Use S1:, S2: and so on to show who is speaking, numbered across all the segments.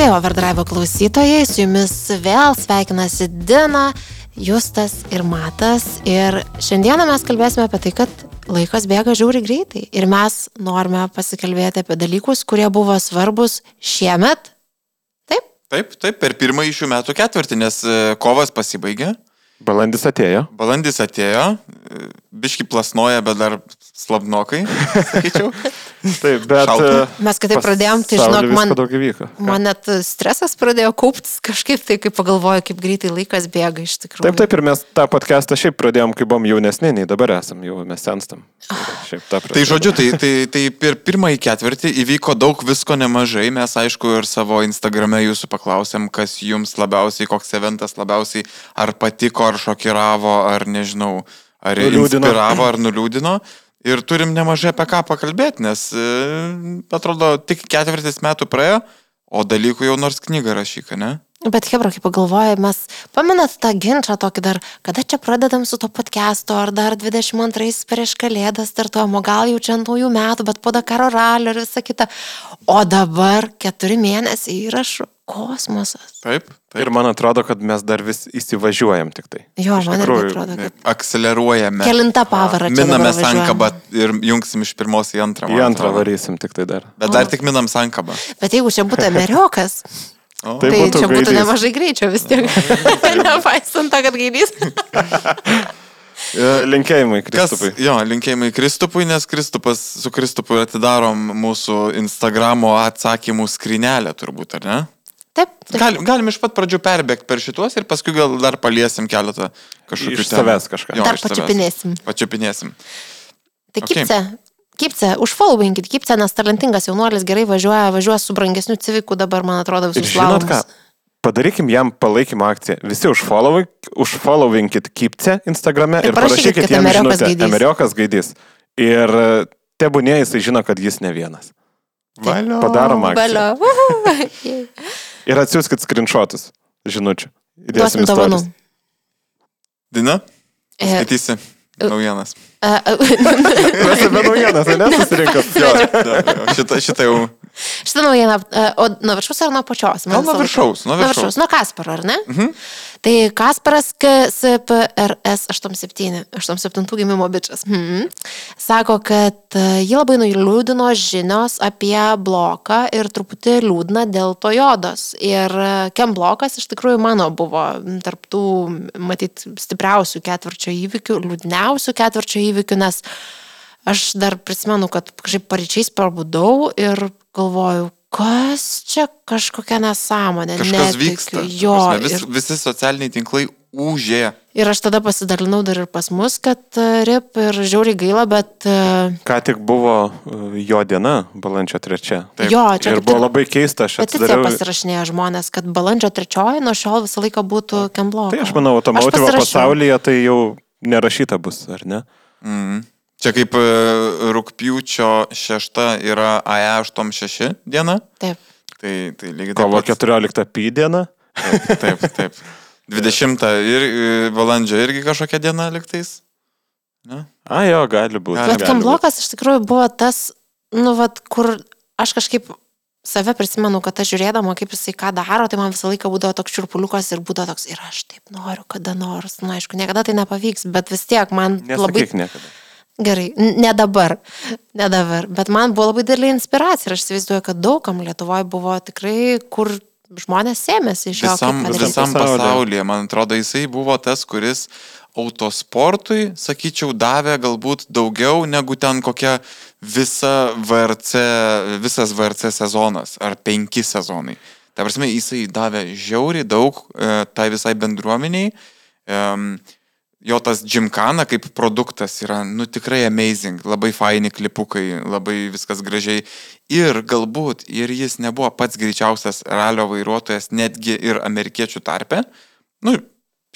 S1: Sveiki, Overdrive klausytojai, su jumis vėl sveikinasi Dina, Justas ir Matas. Ir šiandieną mes kalbėsime apie tai, kad laikas bėga žiauri greitai. Ir mes norime pasikalbėti apie dalykus, kurie buvo svarbus šiemet. Taip?
S2: Taip, taip, per pirmąjį šių metų ketvirtį, nes e, kovas pasibaigė.
S3: Balandis atėjo.
S2: Balandis atėjo, e, biški plasnoja, bet dar slabnokai, sakyčiau.
S3: Taip, bet.
S2: Šalta.
S3: e,
S1: Mes kai taip pradėjom, tai žinok, man, man net stresas pradėjo kauptis kažkaip tai, kai pagalvoju, kaip greitai laikas bėga iš tikrųjų.
S3: Taip, taip, ir mes tą podcastą šiaip pradėjom, kai buvom jaunesni, nei dabar esam, jau mes senstam. Šiaip tą
S2: Tai žodžiu, tai, tai, tai per pirmąjį ketvirtį įvyko daug visko nemažai. Mes aišku ir savo Instagrame jūsų paklausėm, kas jums labiausiai, koks eventas labiausiai ar patiko, ar šokiravo, ar nežinau, ar
S3: Nuliūdino.
S2: inspiravo, ar nuliūdino. Ir turim nemažai apie ką pakalbėti, nes e, atrodo, tik ketvirtis metų praėjo, o dalykų jau nors knyga rašyka, ne?
S1: Bet Hebra, kaip pagalvoju, mes pamenat tą ginčą tokį dar, kada čia pradedam su to podcastu, ar dar 22 prieš kalėdas startuojam, o gal jau čia ant naujų metų, bet po Dakaro ralio ir visa kita. O dabar keturi mėnesiai įrašų kosmosas.
S2: Taip, taip.
S3: Ir man atrodo, kad mes dar vis įsivažiuojam tik tai.
S1: Jo,
S3: Iš
S1: man
S3: tikrųjų,
S1: atrodo, kad...
S2: Taip, Akceleruojame.
S1: Kelinta pavara.
S2: Miname sankabą ir jungsim iš pirmos į antrą.
S3: Į antrą varysim tik tai dar.
S2: Bet dar tik minam sankabą.
S1: Bet jeigu čia būtų meriokas,
S2: O,
S3: Tai
S1: tai,
S3: būtų
S1: čia būtų
S3: gaidys.
S1: nemažai greičio vis tiek. Nepaisant to, kad gaidys.
S3: E, Linkėjimai,
S2: Kas,
S3: Kristupai.
S2: jo, linkėjimai Kristupui, nes Kristupas, su Kristupu atidarom mūsų Instagramo atsakymų skrinelę turbūt, ar ne?
S1: Taip, taip.
S2: Gal, galim iš pat pradžių perbėgti per šituos ir paskui gal dar paliesim keletą kažkokių
S3: Iš savęs kažką.
S1: Dar
S2: iš savęs.
S1: pačiupinėsim.
S2: Pačiupinėsim.
S1: Tai
S2: Okay.
S1: kipce, kipce, užfollowinkit, kipce, nes talentingas jaunuolis gerai važiuoja, važiuoja su brangesniu civiku dabar, man atrodo, visus
S3: žinot ką? Padarykim jam palaikymo akciją. Visi užfollowi- užfollowinkit Kipce Instagrame
S1: Ir
S3: ir
S1: parašykit,
S3: parašykit jam
S1: Emeriokas
S3: žinutę.
S1: gaidys.
S3: Emeriokas gaidys. Ir e, tebūnė jisai žino, kad jis ne vienas.
S2: Valio.
S3: Padarom akciją.
S1: Balio.
S3: Ir atsiųskit screenshotus žinučių. Įdėsim
S1: dovanų.
S2: Dina,
S1: E,
S2: skaitysi naujienas.
S1: e, e,
S3: Mes apie naujienas, ar ne, susirinkom?
S2: Šitą jau.
S1: Šitą naujieną, e, o nuo viršaus ar nuo pačios?
S2: Gal nuo
S1: visą laiką-
S2: viršaus, nuo
S1: Nuo
S2: viršaus.
S1: viršaus, nuo Kasparo, ar ne?
S2: Mhm.
S1: Tai Kasparas KSPRS 87, 87 gimimo bičias. Mhm. Sako, kad e, jį labai nuliūdino žinios apie bloką ir truputį liūdna dėl to jodos. Ir e, Kem blokas iš tikrųjų mano buvo tarptų, matyt, stipriausių ketvirčio įvykių, liūdniausių ketvirčio įvykių, nes aš dar prisimenu, kad kažkaip paryčiais prabudau ir galvoju, kas čia kažkokia nesąmonė.
S2: Kažkas
S1: netikiu.
S2: vyksta.
S1: Jo,
S2: Prasme, vis,
S1: ir,
S2: visi socialiniai tinklai užė.
S1: ir aš tada pasidalinau dar ir pas mus, kad e, rip ir žiauriai gaila, bet e,
S3: Ką tik buvo e, jo diena, balandžio trečia.
S2: Taip.
S1: jo, čia
S3: Ir buvo labai keista, aš
S1: peticiją
S3: atsidariau.
S1: pasirašinėjo žmonės, kad balandžio trečioji nuo šiol visą laiką būtų kemblo.
S3: Tai aš manau, automotivo pasaulyje tai jau nerašyta bus, ar ne?
S2: Mhm. Čia kaip e, rūpjūčio 6 yra AE86 diena.
S1: Taip.
S2: Tai, tai lygiai taip
S3: Kovo
S2: pat.
S3: 14 P diena.
S2: Taip, taip. taip. 20 ir e, balandžio irgi kažkokia diena liktais. Ne?
S3: A, jo, gali būti.
S1: Bet
S3: gali
S1: kemblokas iš tikrųjų buvo tas, nu, vat, kur aš kažkaip save prisimenu, kad aš žiūrėdama, kaip jisai ką daro, tai man visą laiką būdavo toks čirpuliukas ir būdavo toks, ir aš taip noriu, kada nors, na, aišku, niekada tai nepavyks, bet vis tiek man
S3: būt.
S1: labai
S3: Nesakyk niekada.
S1: Gerai, ne dabar, ne dabar, bet man buvo labai didelė inspiracija ir aš įsivaizduoju, kad daugam Lietuvoje buvo tikrai, kur žmonės sėmėsi iš jo.
S2: Visam, visam
S3: Pasaulyje.
S2: man atrodo, jisai buvo tas, kuris autosportui, sakyčiau, davė galbūt daugiau negu ten kokia visa VRC, visas VRC sezonas ar penki sezonai. Ta prasme, jisai davė žiauriai daug e, tai visai bendruomeniai. E, jo tas Jimkana kaip produktas yra, nu, tikrai amazing, labai faini klipukai, labai viskas gražiai. Ir galbūt, ir jis nebuvo pats greičiausias ralio vairuotojas, netgi ir amerikiečių tarpe. Nu,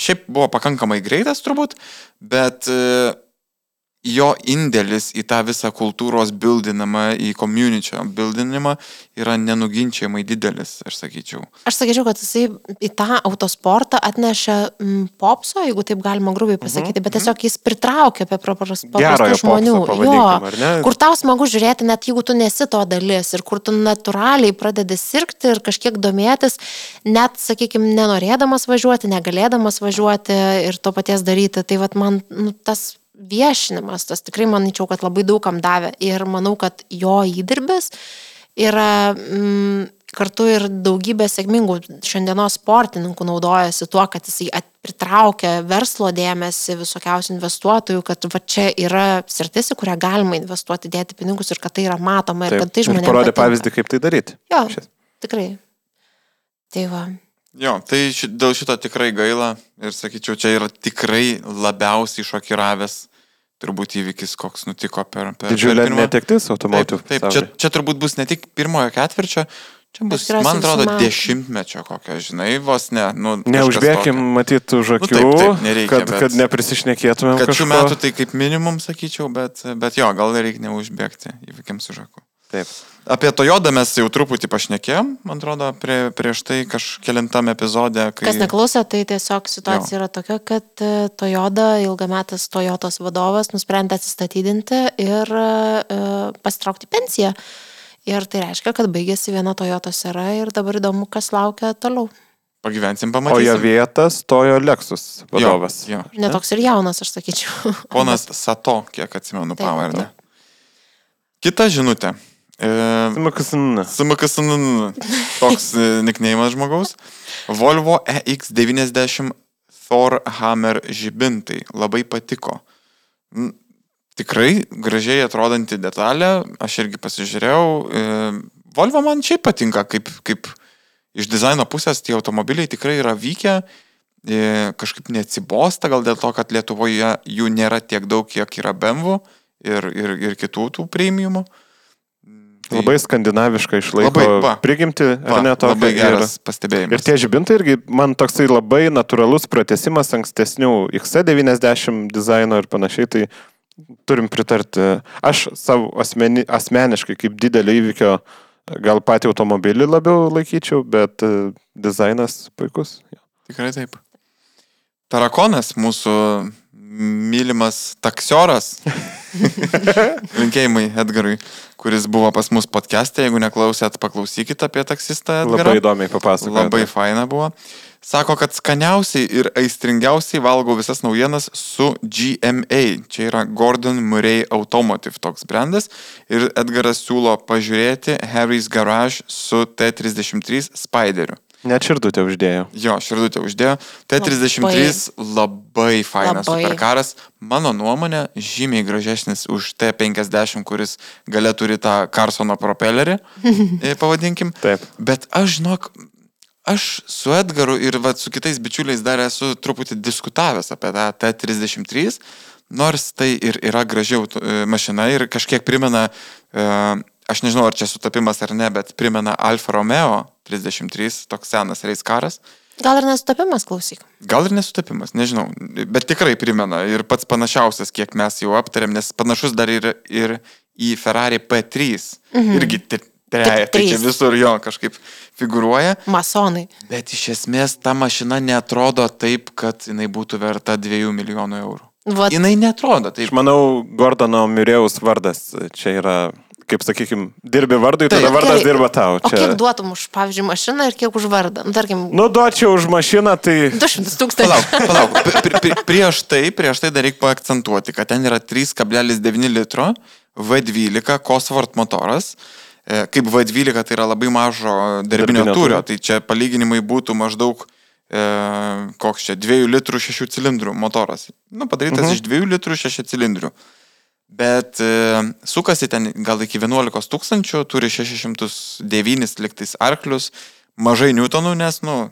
S2: šiaip buvo pakankamai greitas turbūt, bet e, jo indėlis į tą visą kultūros bildinimą, į community bildinimą yra nenuginčiamai didelis, aš sakyčiau.
S1: Aš sakyčiau, kad jisai į tą autosportą atnešė mm, popso, jeigu taip galima grubiai pasakyti, bet tiesiog jis pritraukė apie
S3: Mhm,
S1: paprastų žmonių.
S3: ne?
S1: kur tau smagu žiūrėti, net jeigu tu nesi to dalis ir kur tu natūraliai pradedi sirgti ir kažkiek domėtis, net, sakykime, nenorėdamas važiuoti, negalėdamas važiuoti ir to paties daryti. Tai vad man nu, tas viešinimas, tas tikrai manyčiau, kad labai daugam davė ir manau, kad jo įdirbis yra mm, kartu ir daugybė sėkmingų šiandienos sportininkų naudojasi tuo, kad jisai pritraukia verslo dėmesį visokiausių investuotojų, kad va čia yra sritis, į kurią galima investuoti, dėti pinigus ir kad tai yra matoma ir
S3: Taip,
S1: kad tai
S3: ir
S1: žmonėms.
S3: parodė pavyzdį, kaip tai daryti.
S1: Jo,
S3: Šis.
S1: tikrai. Tai va.
S2: Jo, tai ši, dėl šito tikrai gaila ir sakyčiau, čia yra tikrai labiausiai šokiravęs turbūt įvykis, koks nutiko per, per
S3: Didžiulė
S2: pirmą-
S3: netektis
S2: Taip,
S3: automobilių.
S2: taip čia, čia turbūt bus ne tik pirmojo ketvirčio, čia bus,
S1: tikriausiai
S2: man atrodo,
S1: metų.
S2: dešimtmečio kokio, žinai, vos ne. Nu, kažkas
S3: Neužbėgim,
S2: tokio.
S3: matyt, už akių,
S2: taip, taip, nereikia,
S3: kad,
S2: bet-
S3: kad neprisišnekėtumėm.
S2: Kad šių
S3: kažko.
S2: metų tai kaip minimum, sakyčiau, bet, bet jo, gal reikia neužbėgti įvykiams už akių.
S3: Taip.
S2: Apie Toyodą mes jau truputį pašnekėjom, man atrodo, prie, prieš tai kažkėlintam epizodė, kai...
S1: Kas neklausė, tai tiesiog situacija yra tokia, kad e, Toyota, ilgametis Toyotos vadovas, nusprendė atsistatydinti ir e, pasitraukti pensiją. Ir tai reiškia, kad baigėsi viena Toyotos era ir dabar įdomu, kas laukia toliau.
S2: Pagyvensim,
S3: O jo
S2: pamatysim.
S3: vietą stojo Lexus vadovas.
S2: Jo, jo.
S1: Netoks ir jaunas, aš sakyčiau.
S2: Ponas Sato, kiek atsimenu
S1: Taip,
S2: pavardę.
S1: taip.
S2: Kita žinutė. E,
S3: Smakasn.
S2: SMKSN. Toks e, nikneimas žmogaus. Volvo E EX90 Thor Hammer žibintai. Labai patiko. Tikrai gražiai atrodanti detalė. Aš irgi pasižiūrėjau. e, Volvo man šiaip patinka, kaip, kaip iš dizaino pusės tie automobiliai tikrai yra vykę. Kažkaip neatsibosta, gal dėl to, kad Lietuvoje jų nėra tiek daug, kiek yra BMW ir, ir, ir kitų tų premiumų. Tai-
S3: Labai skandinaviška išlaiko
S2: Labai, va.
S3: prigimti,
S2: Va,
S3: ar ne tokia.
S2: labai
S3: ir-
S2: geras
S3: Ir
S2: pastebėjimas.
S3: tie žibintai irgi man toksai labai natūralus pratesimas ankstesnių XC90 dizaino ir panašiai, tai turim pritarti. Aš savo asmeni, asmeniškai kaip didelio įvykio gal patį automobilį labiau laikyčiau, bet e, dizainas puikus.
S2: Tikrai taip. Tarakonas, mūsų mylimas taksioras. Linkėjimai Edgarui, kuris buvo pas mus podcast'e. Jeigu neklausėt, paklausykite apie taksistą Edgarą.
S3: Labai įdomiai papasakojo.
S2: Labai faina buvo. Sako, kad skaniausiai ir aistringiausiai valgo visas naujienas su GMA. Čia yra Gordon Murray Automotive toks brandas. Ir Edgaras siūlo pažiūrėti Harry's Garage su T33 Spideriu.
S3: Net širdutę uždėjo.
S2: Jo, širdutė uždėjo. T33 labai fainas
S1: Labai.
S2: superkaras. Mano nuomonė, žymiai gražesnis už T50, kuris gale turi tą Carsono propelerį, e, pavadinkim.
S3: Taip.
S2: Bet aš žinok, aš su Edgaru ir vat, su kitais bičiuliais dar esu truputį diskutavęs apie tą T33, nors tai ir yra graži auto- e, mašina ir kažkiek primena, e, aš nežinau ar čia sutapimas ar ne, bet primena Alfa Romeo 33, toks senas reiskaras.
S1: Gal ir nesutapimas klausyk.
S2: Gal ir nesutapimas, nežinau, bet tikrai primena ir pats panašiausias, kiek mes jau aptarėm, nes panašus dar ir, ir į Ferrari P3. Mhm. Irgi treja, tai čia visur jo kažkaip figuruoja.
S1: Masonai.
S2: Bet iš esmės ta mašina netrodo taip, kad jinai būtų verta 2 milijonų eurų.
S1: Vat,
S2: Jinai netrodo taip.
S3: Aš manau, Gordono Mirėjaus vardas čia yra, kaip sakykime, dirbi vardui, tada
S2: Taip.
S3: vardas
S1: Gerai.
S3: dirba tau.
S1: O kiek
S3: Čia...
S1: duotum už, pavyzdžiui, mašiną ir kiek už vardą? Nu, tarkim,
S3: Nu, duočiau už mašiną, tai
S1: 200 tūkstančių.
S2: Palauk, palauk. Pri, pri, prieš tai, prieš tai dar reikia paakcentuoti, kad ten yra 3,9 litro V12 Cosworth motoras. E, Kaip V12 tai yra labai mažo darbinio
S3: Darbinio
S2: turio,
S3: turio.
S2: tai čia palyginimai būtų maždaug e, koks čia 2 litrų 6 cilindrų motoras. Nu, padarytas
S3: Mhm.
S2: iš 2 litrų 6 cilindrų. Bet e, sukasi ten gal iki 11 tūkstančių, turi 609 liktais arklius, mažai newtonų, nes, nu,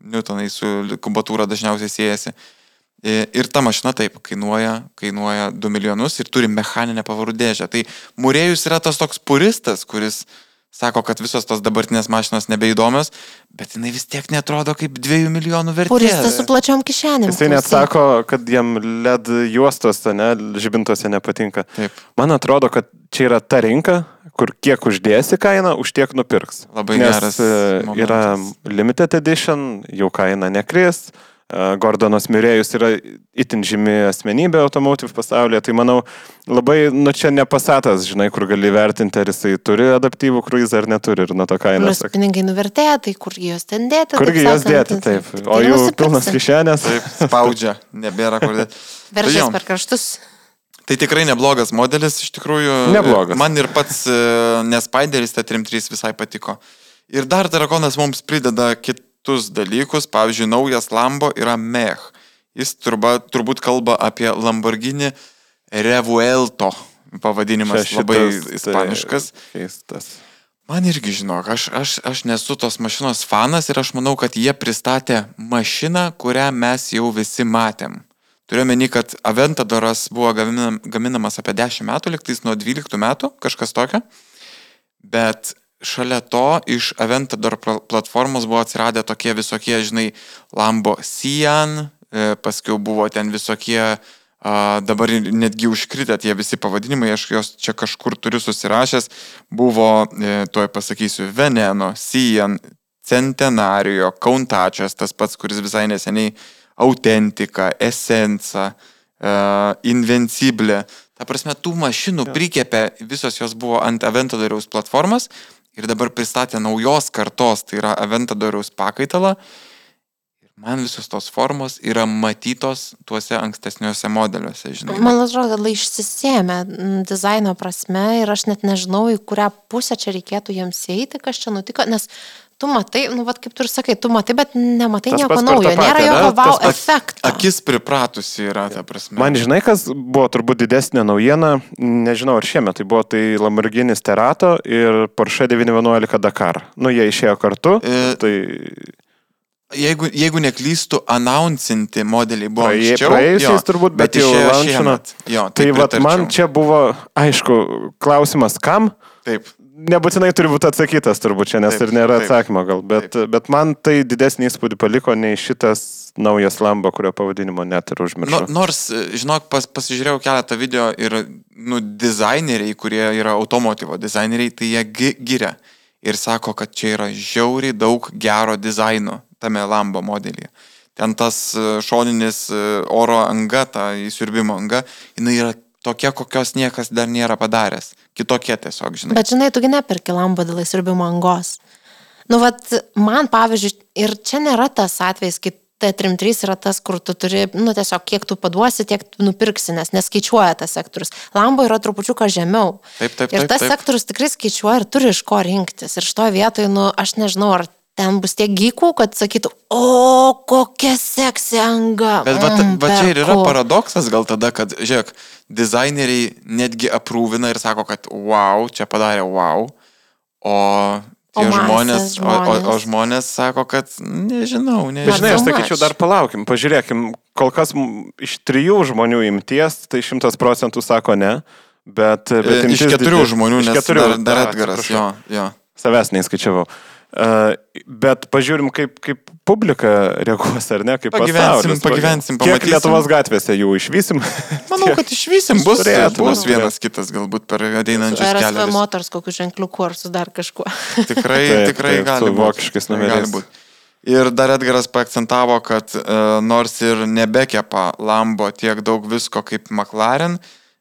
S2: newtonai su kubatūra dažniausiai siejasi. E, Ir ta mašina taip kainuoja, kainuoja 2 milijonus ir turi mechaninę pavarų dėžę. Tai Mūrėjus yra tas toks puristas, kuris sako, kad visos tos dabartinės mašinos nebeįdomios, bet jinai vis tiek netrodo kaip 2 milijonų vertės.
S1: Puristas su plačiom kišenėm.
S3: Jisai net sako, kad jam LED juostose, ne, žibintose nepatinka.
S2: Taip.
S3: Man atrodo, kad čia yra ta rinka, kur kiek uždėsi kainą, už tiek nupirks.
S2: Labai
S3: Nes
S2: geras
S3: e,
S2: momentas.
S3: yra limited edition, jų kaina nekris. E, Gordonas Mirėjus yra itin žymi asmenybė automotive pasaulyje, tai manau labai, nu čia nepasatas, žinai, kur gali vertinti, ar jisai turi adaptyvų kruizą ar neturi ir nuo to kainos.
S1: Plus pinigai nuvertėja, tai kurgi juos ten dėti?
S3: Kurgi
S1: taip sakant,
S3: dėti,
S1: tai-
S3: taip.
S1: tai
S3: O jų
S1: nusipirksi.
S3: pilnas kišenės.
S2: Taip, spaudžia, nebėra kur dėti.
S1: Veržės per kraštus.
S2: Tai tikrai neblogas modelis, iš tikrųjų.
S3: Neblogas.
S2: Man ir pats e, Nespideris T33 visai patiko. Ir dar Drakonas mums prideda kitus dalykus, pavyzdžiui, naujas Lambo yra Mech. Jis turba, turbūt kalba apie Lamborghini Revuelto pavadinimas
S3: Čia
S2: labai
S3: šitas, tai
S2: ispaniškas.
S3: Keistas.
S2: Man irgi žinok, aš, aš, aš nesu tos mašinos fanas ir aš manau, kad jie pristatė mašiną, kurią mes jau visi matėm. Turiuomenį, kad Aventadoras buvo gaminam, gaminamas apie 10 metų, liktais nuo 12 metų, kažkas tokio. Bet šalia to iš Aventador pla- platformos buvo atsiradę tokie visokie, žinai, Lambo Sian, e, paskui buvo ten visokie, dabar netgi užkritę tie visi pavadinimai, aš juos čia kažkur turiu susirašęs, buvo, e, tuoj pasakysiu, Veneno, Sian, Centenario, Kauntačias, tas pats, kuris visai neseniai Autentika, Essenza, uh, Invincible. Ta prasme, tų mašinų prikėpė, visos jos buvo ant Aventadoriaus platformos ir dabar pristatė naujos kartos, tai yra Aventadoriaus pakaitalą. Ir man visos tos formos yra matytos tuose ankstesniuose modeliuose, žinai.
S1: Man atrodo, kad išsisėmė mm, dizaino prasme ir aš net nežinau, į kurią pusę čia reikėtų jiems eiti, kas čia nutiko, nes tu matai, nu, vad kaip tu ir sakai, tu matai, bet nematai
S3: Tas
S1: nieko naujo,
S3: patį,
S1: nėra jokio wow
S3: pats-
S1: efekto.
S2: Akis pripratusi yra, ta prasme.
S3: Man žinai, kas buvo turbūt didesnė naujiena, nežinau ar šiemet tai buvo, tai Lamborghini Sterato ir Porsche 911 Dakar. Nu, jie išėjo kartu,
S2: E,
S3: tai
S2: Jeigu, jeigu neklystų, announcinti modeliai buvo
S3: Praėję-
S2: anksčiau,
S3: praėjusiais turbūt, bet jau
S2: išėjo
S3: launchino.
S2: šiemet. Jo,
S3: Tai vat, man čia buvo, aišku, klausimas kam.
S2: Taip,
S3: Nebūtinai turi būti atsakytas turbūt čia, nes
S2: Taip,
S3: ir nėra
S2: taip.
S3: atsakymo gal, bet, bet man tai didesnį įspūdį paliko nei šitas naujas Lambo, kurio pavadinimo net ir užmiršau.
S2: nors, e, žinok, pas, pasižiūrėjau keletą video ir, nu, dizaineriai, kurie yra automotivo dizaineriai, tai jie gi- giria ir sako, kad čia yra žiauriai daug gero dizaino tame Lambo modelyje. Ten tas e, šoninis e, oro anga, ta įsiurbimo anga, jinai yra tokia, kokios niekas dar nėra padaręs. Kitokie tiesiog, žinai.
S1: Bet žinai, tugi neperki lambo dėl įsirbimo angos. Nu, vat, man pavyzdžiui, ir čia nėra tas atvejis, kai T33 yra tas, kur tu turi, nu, tiesiog kiek tu paduosi, tiek tu nupirksi, nes neskaičiuoja tas sektorius. Lambo yra trupučiuką žemiau.
S2: Taip, taip,
S1: Ir
S2: taip,
S1: tas
S2: taip.
S1: sektorius tikrai skaičiuoja ir turi iš ko rinktis. Ir šitoje vietoje, nu, aš nežinau, ar ten bus tiek gykų, kad sakytų, o kokia seksy anga.
S2: Bet va,
S1: mm,
S2: va čia ir yra
S1: perku."
S2: paradoksas gal tada, kad, žiūrėk, dizaineriai netgi aprūvina ir sako, kad wow, čia padarė wow, o
S1: O masės
S2: žmonės, o, o, o
S1: žmonės.
S2: žmonės sako, kad nežinau,
S3: Bet
S2: nežinau.
S3: žinai, aš sakyčiau, dar palaukim, pažiūrėkim, kol kas iš trijų žmonių imties, tai šimtas procentų sako ne, bet... bet
S2: E, Iš
S3: imtis
S2: keturių
S3: didė-
S2: žmonių,
S3: iš
S2: nes
S3: keturių,
S2: dar, dar
S3: a,
S2: Edgaras,
S3: atsiprašau.
S2: jo, jo.
S3: Savęs neįskaičiavau. Uh, bet pažiūrim, kaip, kaip publika reaguos, ar ne, kaip
S2: Pagyvensim,
S3: pasaulis.
S2: pagyvensim,
S3: Kiek
S2: pamatysim.
S3: Lietuvos gatvėse jų išvysim?
S2: Manau, kad išvysim, bus,
S3: Turėtume,
S2: bus vienas kitas galbūt per ateinančius
S1: RSV
S2: kelius.
S1: Motors kokiu ženkliuku ar su dar kažkuo.
S2: Tikrai,
S3: Taip,
S2: tikrai
S3: taip,
S2: gali
S3: su
S2: būt.
S3: vokiškais
S2: Tikrai
S3: numeriais.
S2: gali būt. Ir dar Edgaras paakcentavo, kad uh, nors ir nebekepa Lambo tiek daug visko kaip McLaren,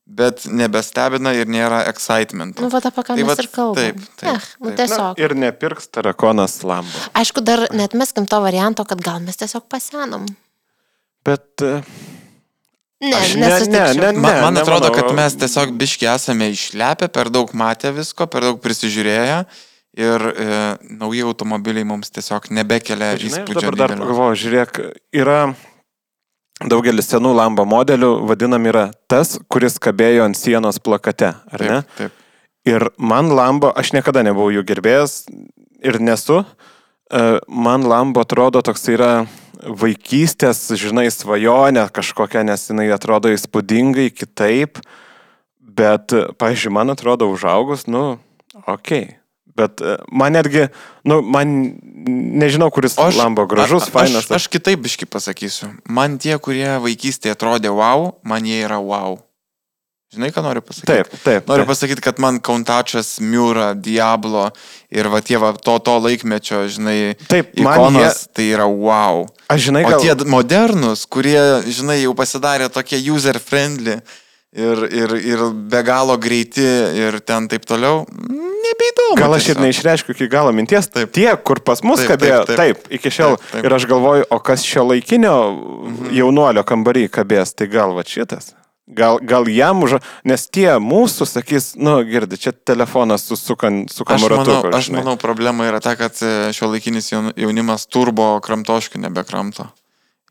S2: bet nebestebina ir nėra excitement.
S1: Nu, va, apie ką
S2: Tai
S1: mes
S2: vat
S1: ir kalbam.
S2: taip, taip,
S1: nu,
S2: taip.
S1: tiesiog.
S3: Ir nepirks tarakonas lambo.
S1: Aišku, dar net meskim to varianto, kad gal mes tiesiog pasenom.
S3: Bet... Uh,
S1: Ne,
S3: Aš ne-
S1: nesutikčiau.
S3: ne, ne,
S2: Man, man atrodo, kad mes tiesiog biški esame išlepę, per daug matę visko, per daug prisižiūrėję ir e, nauji automobiliai mums tiesiog nebekelia
S3: Žinai, aš
S2: įspūdžio.
S3: dabar dar pagalvoju, žiūrėk, yra daugelis senų lambo modelių, vadinam, yra tas, kuris kabėjo ant sienos plakate, ar ne?
S2: Taip, taip.
S3: Ir man lambo, aš niekada nebuvau jų gerbėjas ir nesu, e, man lambo atrodo toks yra vaikystės, žinai, svajonė kažkokia, nes jinai atrodo įspūdingai kitaip, bet, pažiūrėjau, man atrodo užaugus, nu, okei. Okay. Bet e, man netgi, nu, man nežinau, kuris
S2: aš-
S3: lambo gražus,
S2: a- a-
S3: fainas.
S2: Aš, aš kitaip biški pasakysiu. Man tie, kurie vaikystėje atrodė wow, man jie yra wow. Žinai, ką noriu pasakyti?
S3: Taip, taip.
S2: Noriu
S3: taip.
S2: pasakyti, kad man Kauntačas, Miura, Diablo ir va tie va, to, to laikmečio, žinai,
S3: Taip,
S2: ikonos, jie... tai yra wow.
S3: Aš žinai,
S2: O
S3: gal...
S2: tie modernus, kurie, žinai, jau pasidarė tokie user-friendly ir, ir, ir be galo greiti ir ten taip toliau, nebeįdomu.
S3: Gal aš ir neišreiškiu iki galo minties.
S2: Taip.
S3: Tie, kur pas mus
S2: Taip,
S3: kabėjo,
S2: taip,
S3: taip,
S2: taip.
S3: iki šiol.
S2: Taip, taip.
S3: Ir aš galvoju, o kas šio laikinio jaunuolio kambarį kabės, tai gal va šitas. Gal, gal jam už... Nes tie mūsų sakys, nu, girdi, čia telefonas su sukan,
S2: Aš
S3: sukamu
S2: manau,
S3: ratu.
S2: aš manau, problema yra ta, kad šio laikinis jaunimas turbo kramtoškių nebekramto.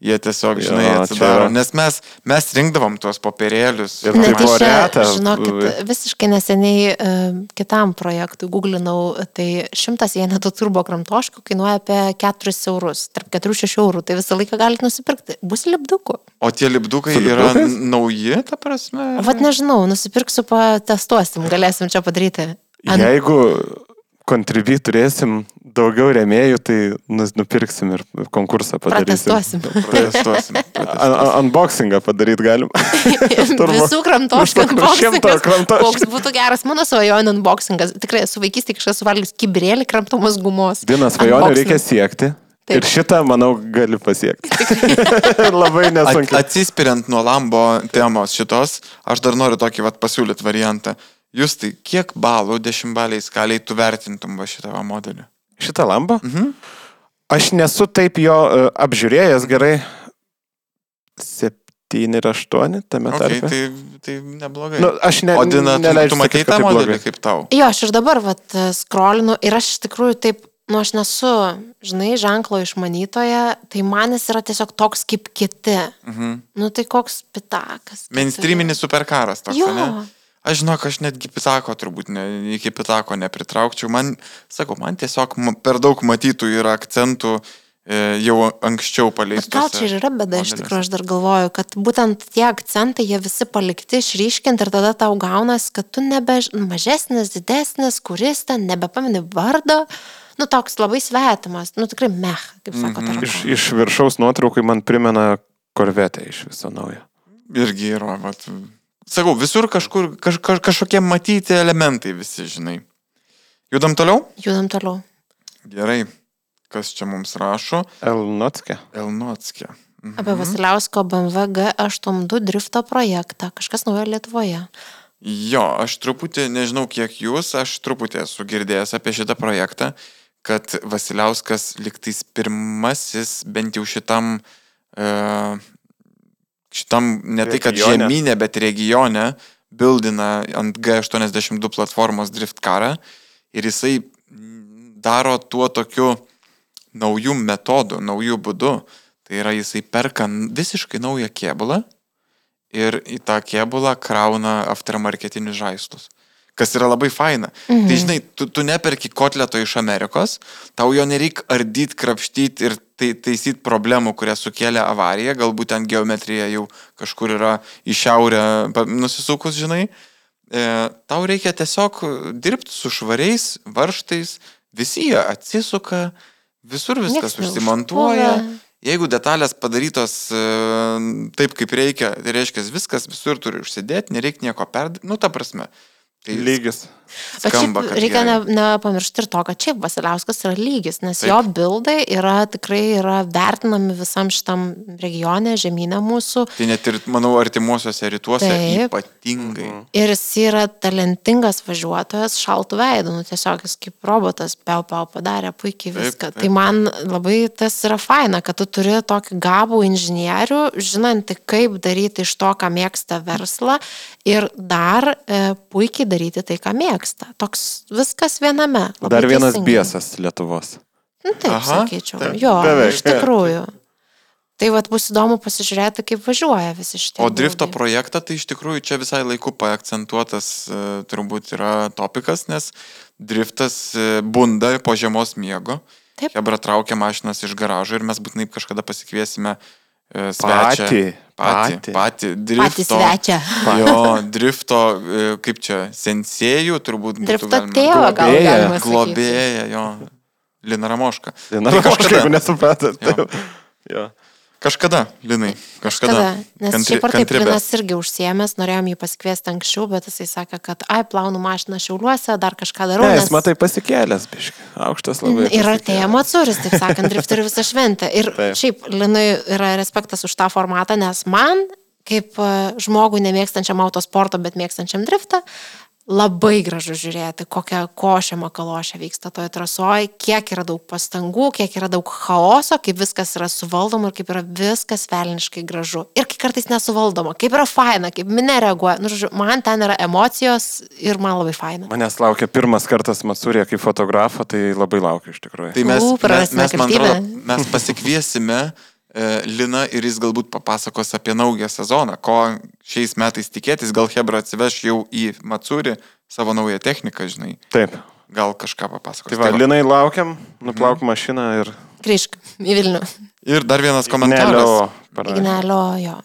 S2: Jie tiesiog,
S3: Jo,
S2: žinai,
S3: čia
S2: atsidaro. Nes mes, mes rinkdavom tuos popierėlius.
S3: Ir
S1: Net
S3: tai buvo reta.
S1: žinokit, visiškai neseniai uh, kitam projektui googlinau, tai šimtas vienetų turbo kramtoškų kainuoja apie 4 eurus, tarp 4-6 eurų, tai visą laiką galite nusipirkti. Bus lipdukų.
S2: O tie lipdukai yra nauji, ta prasme?
S1: Vat nežinau, nusipirksiu, patestuosim, galėsim čia padaryti. Ant-
S3: Jeigu kontribį turėsim daugiau remėjų, tai nus- nupirksim ir konkursą padarysim.
S2: Protestuosim.
S3: Un- Unboxingą padaryti galim.
S1: Visų kramtoškų unboxingas. Koks būtų geras mano svajonė unboxingas. Tikrai su vaikystė kažkas suvalgys kibrėlį kramtomos gumos.
S3: Vienas svajonių
S1: Unboxing.
S3: reikia siekti.
S1: Taip.
S3: Ir šitą, manau, gali pasiekti. Labai
S2: At,
S3: nesunkiai.
S2: atsispiriant nuo Lambo temos šitos, aš dar noriu tokį vat, pasiūlyti variantą. Jūs tai kiek balų dešimtbaliai skaliai tu vertintum va šitą va modelį?
S3: Šitą lambą?
S2: Mhm.
S3: Aš nesu taip jo uh, apžiūrėjęs gerai. 7 ir 8 tame
S2: Okay,
S3: tarpe.
S2: tai, tai neblogai.
S3: Nu, aš ne,
S2: o Dina, tu,
S3: neleidžiu
S2: tu matei tą
S3: tai
S2: modelį
S3: blogai.
S2: kaip tau?
S1: Jo, aš ir dabar, vat, skrolinu ir aš iš tikrųjų taip, nu, aš nesu, žinai, ženklo išmanytoja, tai man jis yra tiesiog toks kaip kiti.
S2: Mhm.
S1: Nu, tai koks pitakas.
S2: Mainstreaminis superkaras toks,
S1: Jo.
S2: ne? Aš žinok, aš netgi pitako turbūt ne, iki pitako nepritraukčiau. Man, sakau, man tiesiog per daug matytų ir akcentų e, jau anksčiau paleistų.
S1: gal čia ir yra bėda, iš tikrųjų, aš dar galvoju, kad būtent tie akcentai, jie visi palikti, išryškinti ir tada tau gaunas, kad tu nebe mažesnis, didesnis, kuris ten nebepamini vardo, nu toks labai svetimas, nu tikrai meh, kaip sako mm
S3: Iš, iš viršaus nuotraukai man primena korvetę iš viso naujo.
S2: Irgi yra, vat, sakau, visur kažkur kaž, kaž, kažkokie matyti elementai visi, žinai. Judam toliau?
S1: Judam toliau.
S2: Gerai. Kas čia mums rašo?
S3: Elnotskė.
S2: Elnotskė. Mhm.
S1: Apie Vasiliausko BMW G82 drifto projektą, kažkas naujo Lietuvoje.
S2: Jo, aš truputį, nežinau kiek jūs, aš truputį esu girdėjęs apie šitą projektą, kad Vasiliauskas liktais pirmasis, bent jau šitam, e, šitam ne tai kad
S3: Regione.
S2: žemynė, bet regione, bildina ant G82 platformos drift karą ir jisai daro tuo tokiu naujų metodų, naujų būdų. Tai yra jisai perka visiškai naują kėbulą ir į tą kėbulą krauna aftermarketinius žaislus. Kas yra labai faina. Mhm. Tai žinai, tu, tu neperki kotleto iš Amerikos, tau jo nereik ardyti, krapštyti ir tai, taisyti problemų, kurias sukėlė avarija, galbūt ten geometrija jau kažkur yra į šiaurę nusisukus, žinai. E, tau reikia tiesiog dirbti su švariais varžtais, visi jie atsisuka, visur viskas užsimontuoja. Jeigu detalės padarytos e, taip, kaip reikia, tai reiškia, viskas visur turi užsidėti, nereikia nieko perdėti. Nu, ta prasme. Tai
S3: Lygis.
S1: Bet šiaip reikia
S2: gerai.
S1: ne- nepamiršti ir to, kad šiaip Vasiliauskas yra lygis, nes
S2: Taip.
S1: jo bildai yra tikrai yra vertinami visam šitam regione, žemynė mūsų.
S2: Tai net ir, manau, artimuosiuose rytuose
S1: Taip.
S2: ypatingai.
S3: Mhm.
S1: Ir jis yra talentingas važiuotojas, šaltų veidų, nu tiesiog jis kaip robotas, piau piau padarė puikiai
S2: Taip,
S1: viską.
S2: taip.
S1: Tai man labai tas yra faina, kad tu turi tokį gabų inžinierių, žinantį, kaip daryti iš to, ką mėgsta verslą ir dar e, puikiai daryti tai, ką mėgsta. Toks viskas viename. Labai
S3: Dar vienas
S1: teisingai.
S3: biesas Lietuvos.
S1: Nu, taip,
S2: Aha,
S1: sakyčiau.
S2: taip.
S1: Jo,
S3: Beveik,
S1: iš tikrųjų. Tai vad bus įdomu pasižiūrėti, kaip važiuoja visi šitie.
S2: O drifto
S1: būdai.
S2: projektą, tai iš tikrųjų čia visai laiku paakcentuotas e, turbūt yra topikas, nes driftas e, bunda po žiemos miego.
S1: Taip.
S2: Hebra traukia mašinas iš garažo ir mes būtinai kažkada pasikviesime e, svečią.
S3: Patį,
S2: Patį,
S3: Patį.
S2: patį,
S1: Patį
S2: drifto.
S1: svečią.
S2: Jo, drifto, e, kaip čia, sensėjų turbūt
S1: Drifto tėvą gal
S3: Globėja.
S1: galima.
S2: Globėja, jo. Lina Ramoška.
S3: Viena
S2: Tai
S3: kažkas,
S2: kažkada.
S3: jeigu nesupratat.
S2: Jo.
S3: tai- Jo.
S2: Kažkada, Linai, kažkada.
S1: Kada? Nes
S2: Kantri-
S1: šiaip ar taip. Linas irgi užsiemęs, norėjom jį pasikviesti anksčiau, bet jisai sakė, kad ai, plaunu mašiną šiauliuose, dar kažką darau.
S3: Ne,
S1: nes-
S3: jis matai pasikėlęs, biški. Aukštas labai.
S1: Ir artėja Matsuris, taip sakant, ir turi visą šventę. Ir
S3: Taip.
S1: šiaip Linui yra respektas už tą formatą, nes man, kaip e, žmogui nemėgstančiam autosporto, bet mėgstančiam driftą, labai gražu žiūrėti, kokia košė makalošė vyksta toje trasoje, kiek yra daug pastangų, kiek yra daug chaoso, kaip viskas yra suvaldoma ir kaip yra viskas velniškai gražu. Ir kai kartais nesuvaldoma, kaip yra faina, kaip minė reaguoja. Nu, žodžiu, man ten yra emocijos ir man labai faina.
S3: Manęs laukia pirmas kartas Matsurė kaip fotografo, tai labai laukiu iš tikrųjų.
S2: Tai mes,
S1: U,
S2: mes, mes, man atrodo, mes pasikviesime e, Liną ir jis galbūt papasakos apie naują sezoną, ko šiais metais tikėtis, gal Hebra atsiveš jau į Matsuri savo naują techniką, žinai,
S3: Taip.
S2: gal kažką papasakos.
S3: Tai va, Linai laukiam, nuplauk mašiną ir...
S1: Grįžk į Vilnių.
S2: Ir dar vienas komentaras.
S3: Nelio parašė.
S1: Ignelio jo.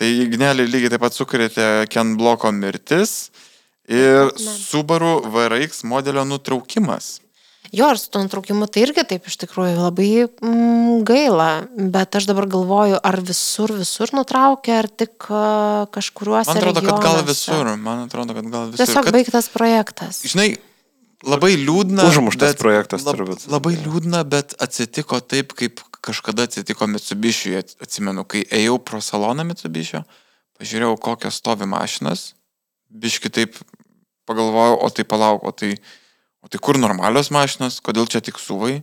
S2: Tai Ignelį lygiai taip pat sukrėtė Ken Bloko mirtis ir Subaru VRX modelio nutraukimas.
S1: Jo, ir su to nutraukimu tai irgi taip iš tikrųjų labai mm, gaila, bet aš dabar galvoju, ar visur, visur nutraukė, ar tik uh, kažkuriuose.
S2: Man atrodo, kad gal
S1: regionuose.
S2: visur. Man atrodo, kad gal visur.
S1: Tiesiog
S2: kad,
S1: baigtas projektas.
S2: Žinai, labai liūdna.
S3: Užmuštas projektas turbūt.
S2: Labai liūdna, bet atsitiko taip, kaip kažkada atsitiko Mitsubishi, atsimenu, kai ėjau pro saloną Mitsubishi, pažiūrėjau, kokios stovi mašinas, biški taip pagalvojau, o tai palauk, o tai, o tai kur normalios mašinos, kodėl čia tik suvai.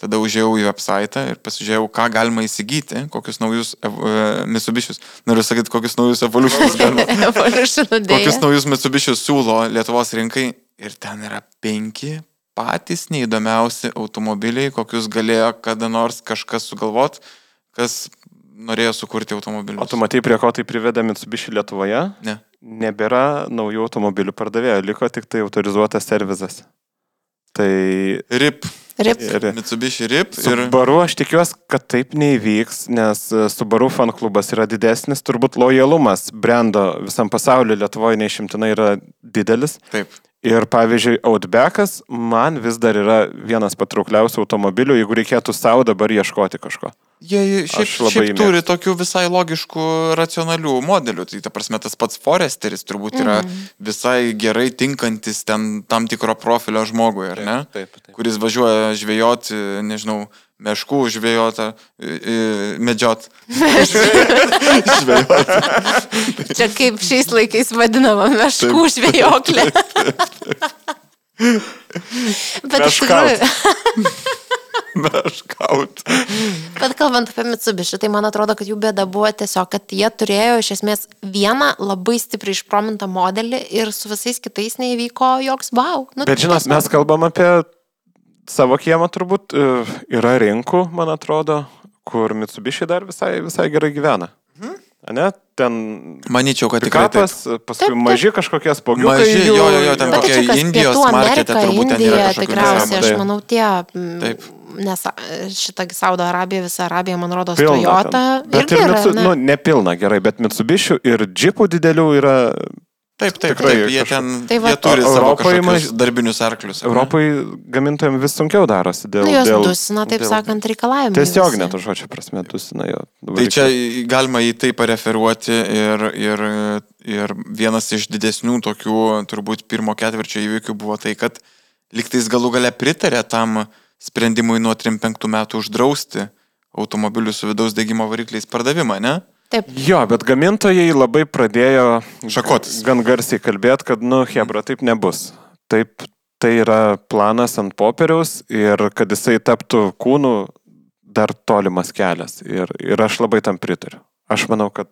S2: Tada užėjau į website ir pasižiūrėjau, ką galima įsigyti, kokius naujus uh, Mitsubishius. Noriu sakyti, kokius naujus Evolutions galima. Kokius naujus Mitsubishius siūlo Lietuvos rinkai ir ten yra penki patys neįdomiausi automobiliai, kokius galėjo kada nors kažkas sugalvot, kas norėjo sukurti automobilius.
S3: O tu matai, prie ko tai privedė Mitsubishi Lietuvoje?
S2: Ne.
S3: Nebėra naujų automobilių pardavėjų, liko tik tai autorizuotas servizas. Tai
S2: RIP.
S1: Rip.
S3: ir
S2: Mitsubishi RIP ir...
S3: Subaru aš tikiuosi, kad taip neįvyks, nes e, Subaru fan klubas yra didesnis, turbūt lojalumas brendo visam pasauliu Lietuvoje neišimtinai yra didelis.
S2: Taip.
S3: Ir pavyzdžiui, Outbackas man vis dar yra vienas patraukliausių automobilių, jeigu reikėtų savo dabar ieškoti kažko.
S2: Jie šiaip, šiaip turi tokių visai logiškų, racionalių modelių. Tai ta prasme, tas pats Foresteris turbūt yra
S3: Mhm.
S2: visai gerai tinkantis ten tam tikro profilio žmogui, ar ne?
S3: Taip, taip.
S2: kuris važiuoja žvejoti, nežinau, meškų žvejoti, medžiot.
S1: Čia kaip šiais laikais vadinama meškų žvėjoklė. Bet iš tikrųjų,
S2: Meškaut.
S1: bet kalbant apie Mitsubishi, tai man atrodo, kad jų bėda buvo tiesiog, kad jie turėjo iš esmės vieną labai stipriai išpromintą modelį ir su visais kitais neįvyko joks wow. Nu,
S3: Bet žinot, mes kalbam apie savo kiemą turbūt. e, Yra rinkų, man atrodo, kur Mitsubishi dar visai, visai gerai gyvena. Ne? Ten
S2: Manyčiau, kad tikrai taip.
S3: pikapas, paskui
S1: Taip, taip.
S3: maži kažkokie spogiukai.
S2: Maži,
S3: jų-
S2: jo, jo, jo, ten
S1: tai
S2: kokie Indijos
S1: Amerika,
S2: turbūt ten yra
S1: tikriausiai, aš manau, tie, mm,
S2: Taip.
S1: nes šita Saudo Arabija, visa Arabija, man rodos,
S3: Pilna
S1: Toyota.
S3: ten. Bet ir
S1: yra,
S3: Mitsu,
S1: ne?
S3: nu, nepilna, gerai, bet Mitsubishi ir džipų didelių yra
S2: Taip, taip,
S3: Tikrai
S2: taip. Jie
S3: kažkoks-
S2: ten
S1: Tai va-
S2: jie turi
S3: O
S2: savo
S3: maž-
S2: darbinius arklius.
S3: Europai gamintojams vis sunkiau darosi dėl...
S1: Nu, jos
S3: dėl,
S1: dusina, taip
S3: dėl-
S1: sakant, reikalavimai.
S3: Tiesiog net žodžio prasme dusina jo.
S2: Tai čia galima į tai pareferuoti ir, ir, ir vienas iš didesnių tokių turbūt pirmo ketvirčio įvykių buvo tai, kad liktais galų gale pritarė tam sprendimui nuo 35 metų uždrausti automobilių su vidaus degimo varikliais pardavimą, ne?
S1: Taip,
S3: Jo, bet gamintojai labai pradėjo
S2: Šakotis.
S3: gan garsiai kalbėti, kad, nu, Hebra, taip nebus. Taip, tai yra planas ant popieriaus ir kad jisai taptų kūnų dar tolimas kelias. Ir, ir aš labai tam pritariu. Aš manau, kad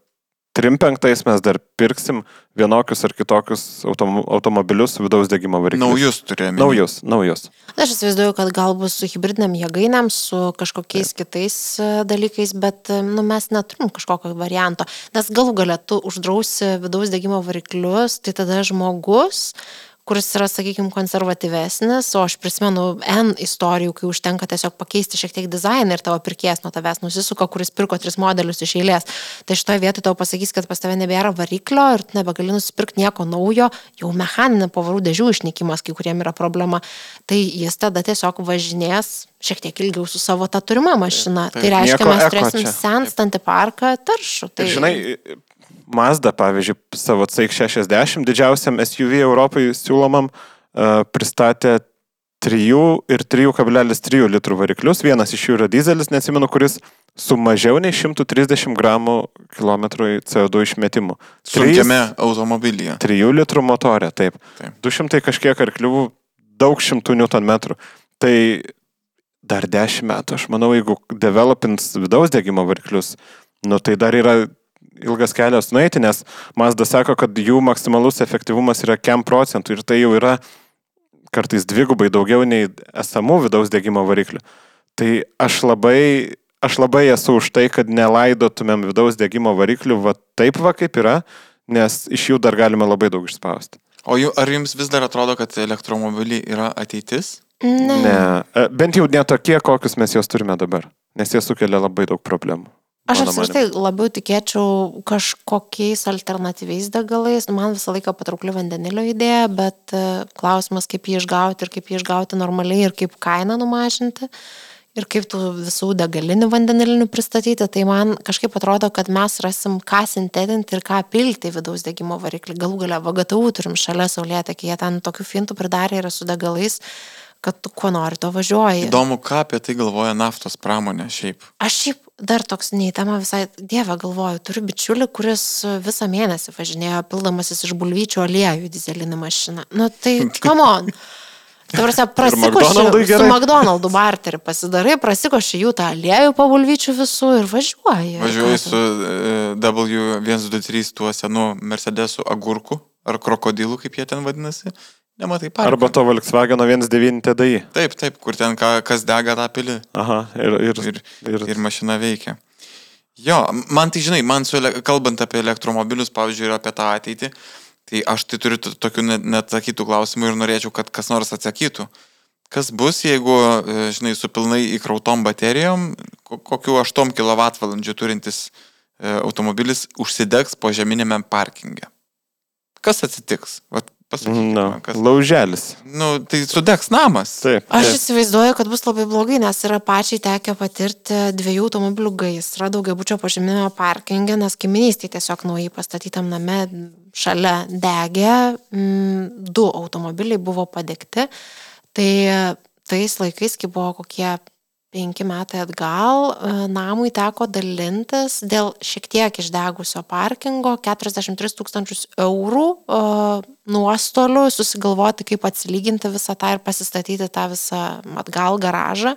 S3: 35 mes dar pirksim vienokius ar kitokius autom, automobilius vidaus degimo varikliais.
S2: Naujus turėjome.
S3: Naujus, naujus.
S1: aš įsivaizduoju, kad gal bus su hybridiniam jėgainėm, su kažkokiais kitais e, dalykais, bet e, nu, mes neturim kažkokio varianto. Nes galų galę tu uždrausi vidaus degimo variklius, tai tada žmogus, kuris yra, sakykime, konservatyvesnis, o aš prisimenu N istorijų, kai užtenka tiesiog pakeisti šiek tiek dizainą ir tavo pirkėjas nuo tavęs nusisuka, kuris pirko tris modelius iš eilės. Tai šitoje vietoje tau pasakys, kad pas tave nebėra variklio ir tu nebegali nusipirkti nieko naujo, jau mechaninė pavarų dėžių išnykimas kai kuriem yra problema. Tai jis tada tiesiog važinės šiek tiek ilgiau su savo tą turimą mašiną.
S2: Taip,
S1: Tai reiškia, mes turėsim senstantį parką taršų. Tai
S3: Tai... Žinai, Mazda, pavyzdžiui, savo CX60 didžiausiam SUV Europai siūlomam uh, pristatė 3 ir 3,3 litrų variklius. Vienas iš jų yra dizelis, nesimenu, kuris su mažiau nei 130 gramų kilometrų CO2 išmetimu.
S2: Sunkiame automobilyje.
S3: 3 litrų motorė, taip.
S2: Taip.
S3: 200 kažkiek arklių, daug šimtų newtonmetrų. Tai dar 10 metų, aš manau, jeigu developins vidaus degimo variklius, nu tai dar yra ilgas kelias nueiti, nes Mazda sako, kad jų maksimalus efektyvumas yra kem procentų ir tai jau yra kartais dvigubai daugiau nei esamų vidaus degimo variklių. Tai aš labai, aš labai esu už tai, kad nelaidotumėm vidaus degimo variklių va taip va kaip yra, nes iš jų dar galima labai daug išspausti.
S2: O jų, ar jums vis dar atrodo, kad elektromobiliai yra ateitis?
S1: ne.
S3: Ne, e, bent jau ne tokie, kokius mes juos turime dabar, nes jie sukelia labai daug problemų.
S1: Aš apskritai labiau tikėčiau kažkokiais alternatyviais degalais. Man visą laiką patraukli vandenilio idėja, bet e, klausimas, kaip jį išgauti ir kaip jį išgauti normaliai ir kaip kainą numažinti. Ir kaip tų visų degalinių vandenilinių pristatyti, tai man kažkaip atrodo, kad mes rasim ką sintetinti ir ką pilti į vidaus degimo variklį. Galų galia VGTU turim šalia saulėtę, kai jie ten tokių fintų pridarė ir su degalais, kad tu kuo nori to važiuoji.
S2: Įdomu, ką apie tai galvoja naftos pramonė šiaip.
S1: Aš šiaip dar toks neįtama visai, dievę galvoju, turiu bičiulį, kuris visą mėnesį važinėjo pildamasis iš bulvyčių aliejų dizelinį mašiną. Nu tai, come on.
S3: McDonald'ui
S1: prasikoši su. McDonald'u barterį pasidarai, prasikoši jų tą aliejų po bulvyčių visų ir važiuoji.
S2: Važiuoji su e, W123 tuo senu Mercedesu agurku ar krokodilu, kaip jie ten vadinasi. Nematai parko.
S3: Arba to Volkswagen 1.9 TDI.
S2: Taip, taip, kur ten ką, kas dega tą pilį
S3: Aha, ir, ir,
S2: ir,
S3: ir,
S2: ir mašina veikia. Jo, man tai žinai, man su, kalbant apie elektromobilius, pavyzdžiui, ir apie tą ateitį, tai aš tai turiu tokių neatsakytų klausimų ir norėčiau, kad kas nors atsakytų. Kas bus, jeigu, e, žinai, su pilnai įkrautom baterijom, ko- kokiu 8 kWh turintis e, automobilis užsidegs po žeminėme parkinge? Kas atsitiks? Vat pasakykite
S3: na,
S2: man, kas.
S3: lauželis.
S2: Nu, tai sudegs namas.
S3: Taip.
S1: Aš
S3: taip.
S1: įsivaizduoju, kad bus labai blogai, nes yra pačiai tekę patirti dviejų automobilių gaisrą daugiabučio pažeminio parkingė, nes kaiminystėje tiesiog naujai pastatytam name šalia degė, mm, du automobiliai buvo padegti. Tai tais laikais, kai buvo kokie penki metai atgal, e, namui teko dalintis dėl šiek tiek išdegusio parkingo 43 tūkstančius eurų e, nuostolių, susigalvoti, kaip atsilyginti visą tą ir pasistatyti tą visą atgal garažą.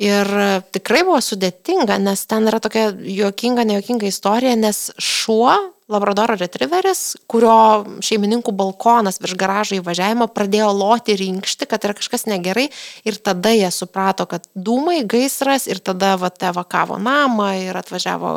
S1: Ir tikrai buvo sudėtinga, nes ten yra tokia juokinga, nejuokinga istorija, nes šuo, Labradoro retriveris, kurio šeimininkų balkonas virš garažo įvažiavimo pradėjo loti ir inkšti, kad yra kažkas negerai ir tada jie suprato, kad dūmai, gaisras ir tada vat, evakavo namą ir atvažiavo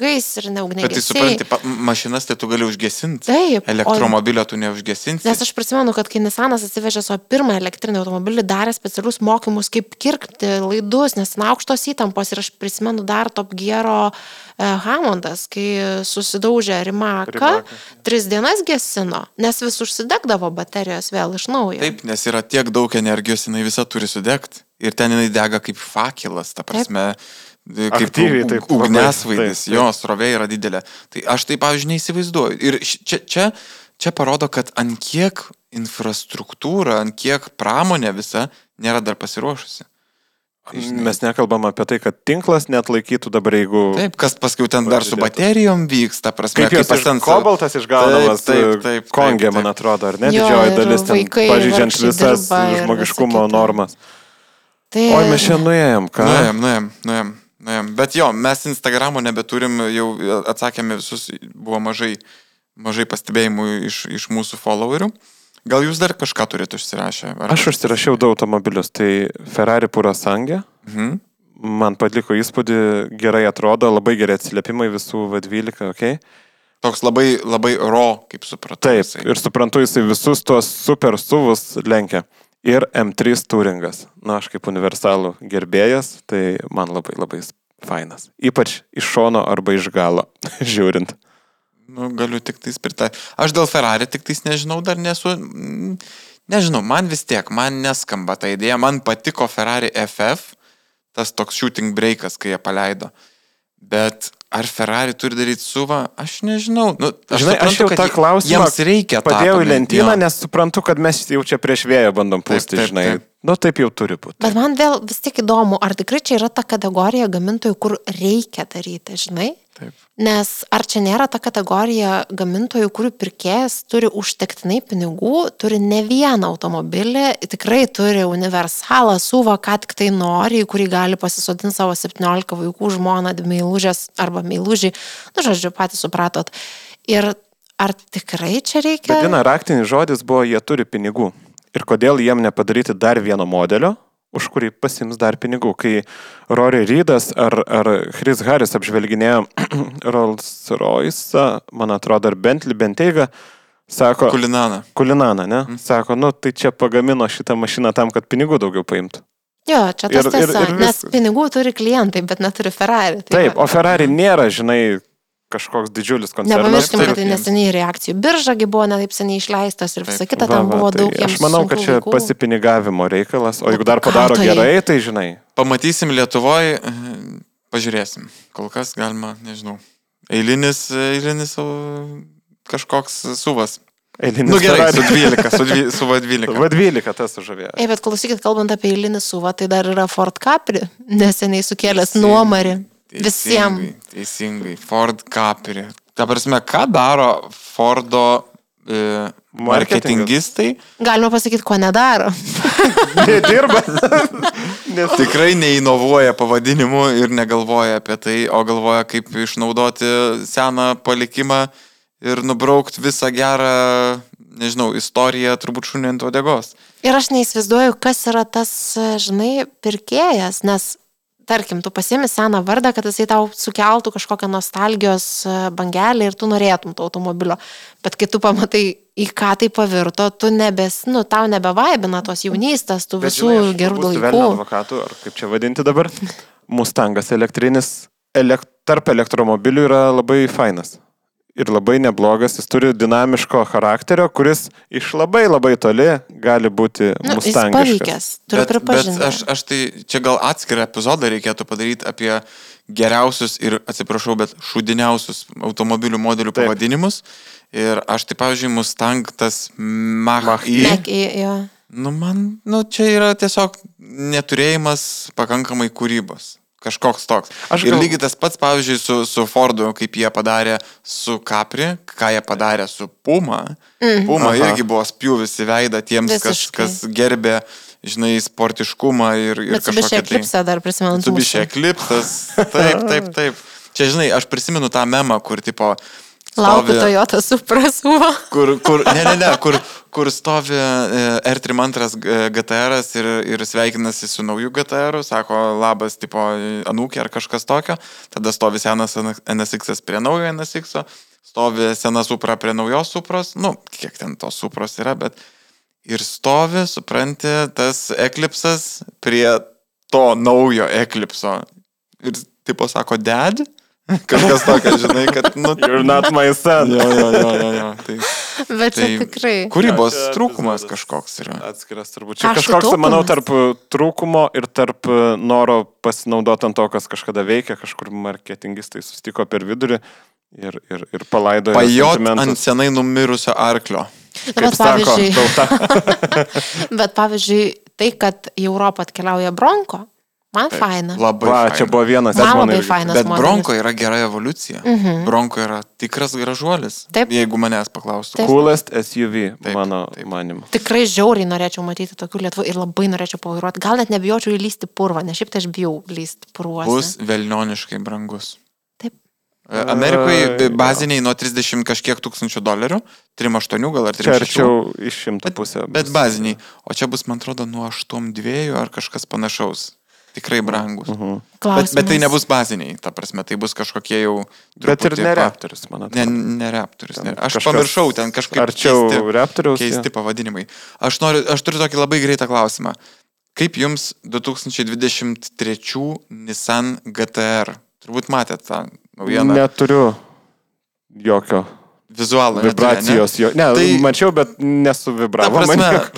S1: gaisrinė,
S2: Bet tai supranti, mašinas tai tu gali užgesinti.
S1: Taip. o-
S2: Elektromobilio tu neužgesinsi.
S1: Nes aš prisimenu, kad kai Nisanas atsivežė savo pirmą elektrinį automobilį, darė specialius mokymus, kaip kirpti laidus, nes aukštos įtampos ir aš prisimenu dar Top Gero e, Hammondas, kai susidaužė Rimaką,
S3: Rimaką.
S1: tris dienas gesino, nes vis užsidegdavo baterijos vėl iš naujo.
S2: Taip, nes yra tiek daug energijos, jinai visa turi sudegti. Ir ten jinai dega kaip fakilas, ta prasme. Kaip
S3: Aktyviai, taip, labai,
S2: ugniasvaidis,
S3: taip, taip.
S2: jo srovė yra didelė. Tai aš tai, pavyzdžiui, neįsivaizduoju. Ir čia, čia, čia parodo, kad ant kiek infrastruktūra, ant kiek pramonė visa nėra dar pasiruošusi. Žinai,
S3: Mes nekalbam apie tai, kad tinklas net laikytų dabar, jeigu...
S2: Taip, kas paskui ten dar su baterijom vyksta, prasme,
S3: Kaip jos
S2: ten
S3: kobaltas išgaunamas
S2: Taip, taip,
S3: e,
S2: taip,
S3: Kongė,
S2: taip,
S3: man
S2: taip.
S3: atrodo, ar ne?
S1: Jo,
S3: Didžioji dalis ten pažydžiant visas žmogiškumo normas.
S1: Tai,
S3: Oi, mes čia nuėjom, ką?
S2: Nuėjom, nuėjom, nuėjom, nuėjom. Bet jo, mes Instagramo nebeturim, jau atsakėme visus, buvo mažai, mažai pastebėjimų iš, iš mūsų followerių. Gal jūs dar kažką turite užsirašę? Ar...
S3: Aš užsirašiau du automobilius. Tai Ferrari Purasangė.
S2: Mhm.
S3: Man patliko įspūdį, gerai atrodo, labai gerai atsiliepimai visų V12, ok.
S2: Toks labai, labai ro, kaip supratau.
S3: Taip,
S2: jisai.
S3: ir suprantu, jisai visus tuos super suvus lenkia. Ir M3 turingas. Na, aš kaip universalų gerbėjas, tai man labai labai fainas. Ypač iš šono arba iš galo, žiūrint.
S2: Nu, galiu tik tais pritaikyti. Aš dėl Ferrari tik tais nežinau, dar nesu. Nežinau, man vis tiek, man neskamba ta idėja. Man patiko Ferrari FF, tas toks shooting breakas, kai jie paleido. Bet ar Ferrari turi daryti suvą, aš nežinau. Nu,
S3: Žinai, aš jau
S2: kad
S3: tą klausimą
S2: Jiems reikia.
S3: Padėjau į lentyną, nes suprantu, kad mes jau čia prieš vėją bandom
S2: Taip,
S3: pūsti,
S2: taip,
S3: žinai.
S2: taip.
S3: Nu, taip jau turi būti.
S1: Bet man vėl vis tik įdomu, ar tikrai čia yra ta kategorija gamintojų, kur reikia daryti, žinai?
S2: Taip.
S1: Nes ar čia nėra ta kategorija gamintojų, kurių pirkėjas turi užtektinai pinigų, turi ne vieną automobilį, tikrai turi universalą, suva, ką tik tai nori, į kurį gali pasisodinti savo 17 vaikų žmoną, meilužės arba meilužį, nu žodžiu, patys supratot. Ir ar tikrai čia reikia?
S3: Vadina, raktinis žodis buvo, jie turi pinigų. Ir kodėl jiem nepadaryti dar vieno modelio, už kurį pasims dar pinigų. Kai Rory Rydas ar, ar Chris Harris apžvelginėjo Rolls Royce, man atrodo, ar Bentley Bentayga, sako,
S2: Kulinaną.
S3: Kulinaną, ne?
S2: Mhm.
S3: Sako, nu tai čia pagamino šitą mašiną tam, kad pinigų daugiau paimtų.
S1: Jo, čia tas
S3: Ir- ir-
S1: tiesa,
S3: ir
S1: nes
S3: viskas.
S1: pinigų turi klientai, bet neturi Ferrari. Tai
S3: Taip,
S1: va.
S3: o Ferrari nėra, žinai, kažkoks didžiulis koncernas.
S1: Nepamirškime, kad tai neseniai reakcijų biržagi buvo netaip seniai išleistas ir visa
S2: Taip.
S1: kita, ten buvo daug
S3: tai
S1: jiems.
S3: Aš manau, kad čia
S1: laikų.
S3: pasipinigavimo reikalas, o jeigu dar padaro
S1: tu jai-
S3: gerai, tai žinai.
S2: Pamatysim Lietuvoje, pažiūrėsim. Kol kas galima, nežinau. Eilinis, eilinis kažkoks suvas.
S3: Eilinis
S2: nu, gerai, su 12, su, dvi, su va 12.
S3: V12 tas sužavėjo.
S1: Ei, bet klausykit, kalbant apie eilinį suvą, tai dar yra Ford Capri, neseniai sukėlęs
S2: Teisingai.
S1: Visiems.
S2: Teisingai, teisingai. Ford Capri. Ta prasme, ką daro Fordo e, marketingistai?
S1: Galima pasakyti, ko nedaro.
S3: Nedirba. Nes
S2: Tikrai neinovuoja pavadinimu ir negalvoja apie tai, o galvoja, kaip išnaudoti seną palikimą ir nubraukti visą gerą, nežinau, istoriją turbūt šunį ant odegos.
S1: Ir aš neįsivaizduoju, kas yra tas, žinai, pirkėjas, nes, tarkim, tu pasiemi seną vardą, kad jisai tau sukeltų kažkokią nostalgijos e, bangelį ir tu norėtum to automobilio. Bet kai tu pamatai, į ką tai pavirto, tu nebes, nu, tau nebevaibina tos jaunystės, tų
S3: Bet,
S1: visų
S3: žinai,
S1: gerų dalykų.
S3: advokatų, ar kaip čia vadinti dabar, Mustangas elektrinis, elek, tarp elektromobilių yra labai fainas. Ir labai neblogas, jis turi dinamiško charakterio, kuris iš labai labai toli gali būti
S1: Nu,
S3: mustangiškas.
S2: Bet, bet aš, aš tai čia gal atskirą epizodą reikėtų padaryti apie geriausius ir, atsiprašau, bet šudiniausius automobilių modelių
S3: Taip.
S2: pavadinimus. Ir aš tai, pavyzdžiui, Mustang tas. Mach-E.
S1: Nek, jo.
S2: Nu, man, nu, čia yra tiesiog neturėjimas pakankamai kūrybos. Kažkoks toks.
S3: Aš
S2: Aš ir
S3: gal-
S2: lygiai tas pats, pavyzdžiui, su, su Fordu, kaip jie padarė su Capri, ką jie padarė su Puma. Mm. Puma
S3: Aha.
S2: irgi buvo spjūvis į veidą tiems, kas,
S1: Visiškai.
S2: kas gerbė, žinai, sportiškumą ir, ir
S1: Bet su bišė
S2: tai-
S1: klipsą dar prisimenu.
S2: Su bišė klipsas. Taip, taip, taip. Čia, žinai, aš prisimenu tą memą, kur tipo...
S1: Laukiu Toyota Supra suvo.
S2: Kur, kur, ne, ne, ne, kur, kur stovi e, R32 GTR ir, ir sveikinasi su nauju GTR, sako labas, tipo anūkė ar kažkas tokio, tada stovi senas NSX prie naujo NSX, stovi sena Supra prie naujos Supros, nu, kiek ten tos Supros yra, bet ir stovi, supranti, tas Eclipsas prie to naujo Eclipso. Ir tipo sako, dad? Kažkas tokio, žinai, kad, nu,
S3: You're not my son.
S2: Jo, jo, jo, jo, jo. Tai,
S1: Bet čia
S2: tai
S1: tikrai.
S2: Kūrybos
S3: čia
S2: trūkumas kažkoks yra.
S3: Atskiras turbūt. Čia
S1: Kaštų
S3: kažkoks,
S1: taupumas.
S3: manau, tarp uh, trūkumo ir tarp uh, noro pasinaudoti ant to, kas kažkada veikia, kažkur marketingistai sustiko per vidurį ir, ir, ir palaidojo.
S2: Pajot ant senai numirusio arklio.
S3: Kaip
S1: bet,
S3: sako,
S1: pavyzdžiui, bet pavyzdžiui, tai, kad į Europą atkeliauja Bronko, man
S2: Taip,
S1: faina.
S2: Labai.
S3: Va,
S2: faina.
S3: čia buvo vienas
S1: Man
S3: mano
S1: labai
S3: irgi.
S1: fainas
S2: Bet
S1: modelis.
S2: Bronko yra gera evoliucija.
S1: Mhm.
S2: Bronko yra tikras gražuolis.
S1: Taip.
S2: Jeigu manęs paklaustų.
S3: Coolest SUV,
S2: Taip,
S3: mano
S2: taip.
S3: manimu.
S1: Tikrai žiauriai norėčiau matyti tokių lietuvų ir labai norėčiau pavairuoti. Gal net nebijočiau įlysti purvą, nes šiaip tai aš bijau lysti purvuose.
S2: Bus velnioniškai brangus.
S1: Taip.
S2: E, Amerikoje baziniai nuo 30 kažkiek tūkstančių dolerių, 3,8 gal ar
S3: Čia
S2: 3,6.
S3: arčiau iš šimto
S2: Bet,
S3: pusę.
S2: bet
S3: bus.
S2: baziniai. O čia bus, man atrodo, nuo 8,2 ar kažkas panašaus. Tikrai brangus.
S3: Mhm.
S2: Bet,
S1: Klausimas.
S2: bet tai nebus baziniai, ta prasme, tai bus kažkokie jau...
S3: Bet ir ne Raptorius, man
S2: Ne,
S3: atrodo.
S2: ne Raptorius. Ne.
S3: Ten
S2: Aš
S3: kažkas
S2: pamiršau, ten kažkaip
S3: Arčiau
S2: keisti,
S3: Raptorius.
S2: keisti pavadinimai. Aš, noriu, aš turiu tokį labai greitą klausimą. Kaip jums 2023 Nissan GTR? Turbūt matėte tą naujieną.
S3: Neturiu jokio
S2: Vizualą. neturi,
S3: vibracijos. Jo. Ne,
S2: Tai-
S3: mačiau, bet nesu
S2: Ta
S3: vibravo.
S2: prasme,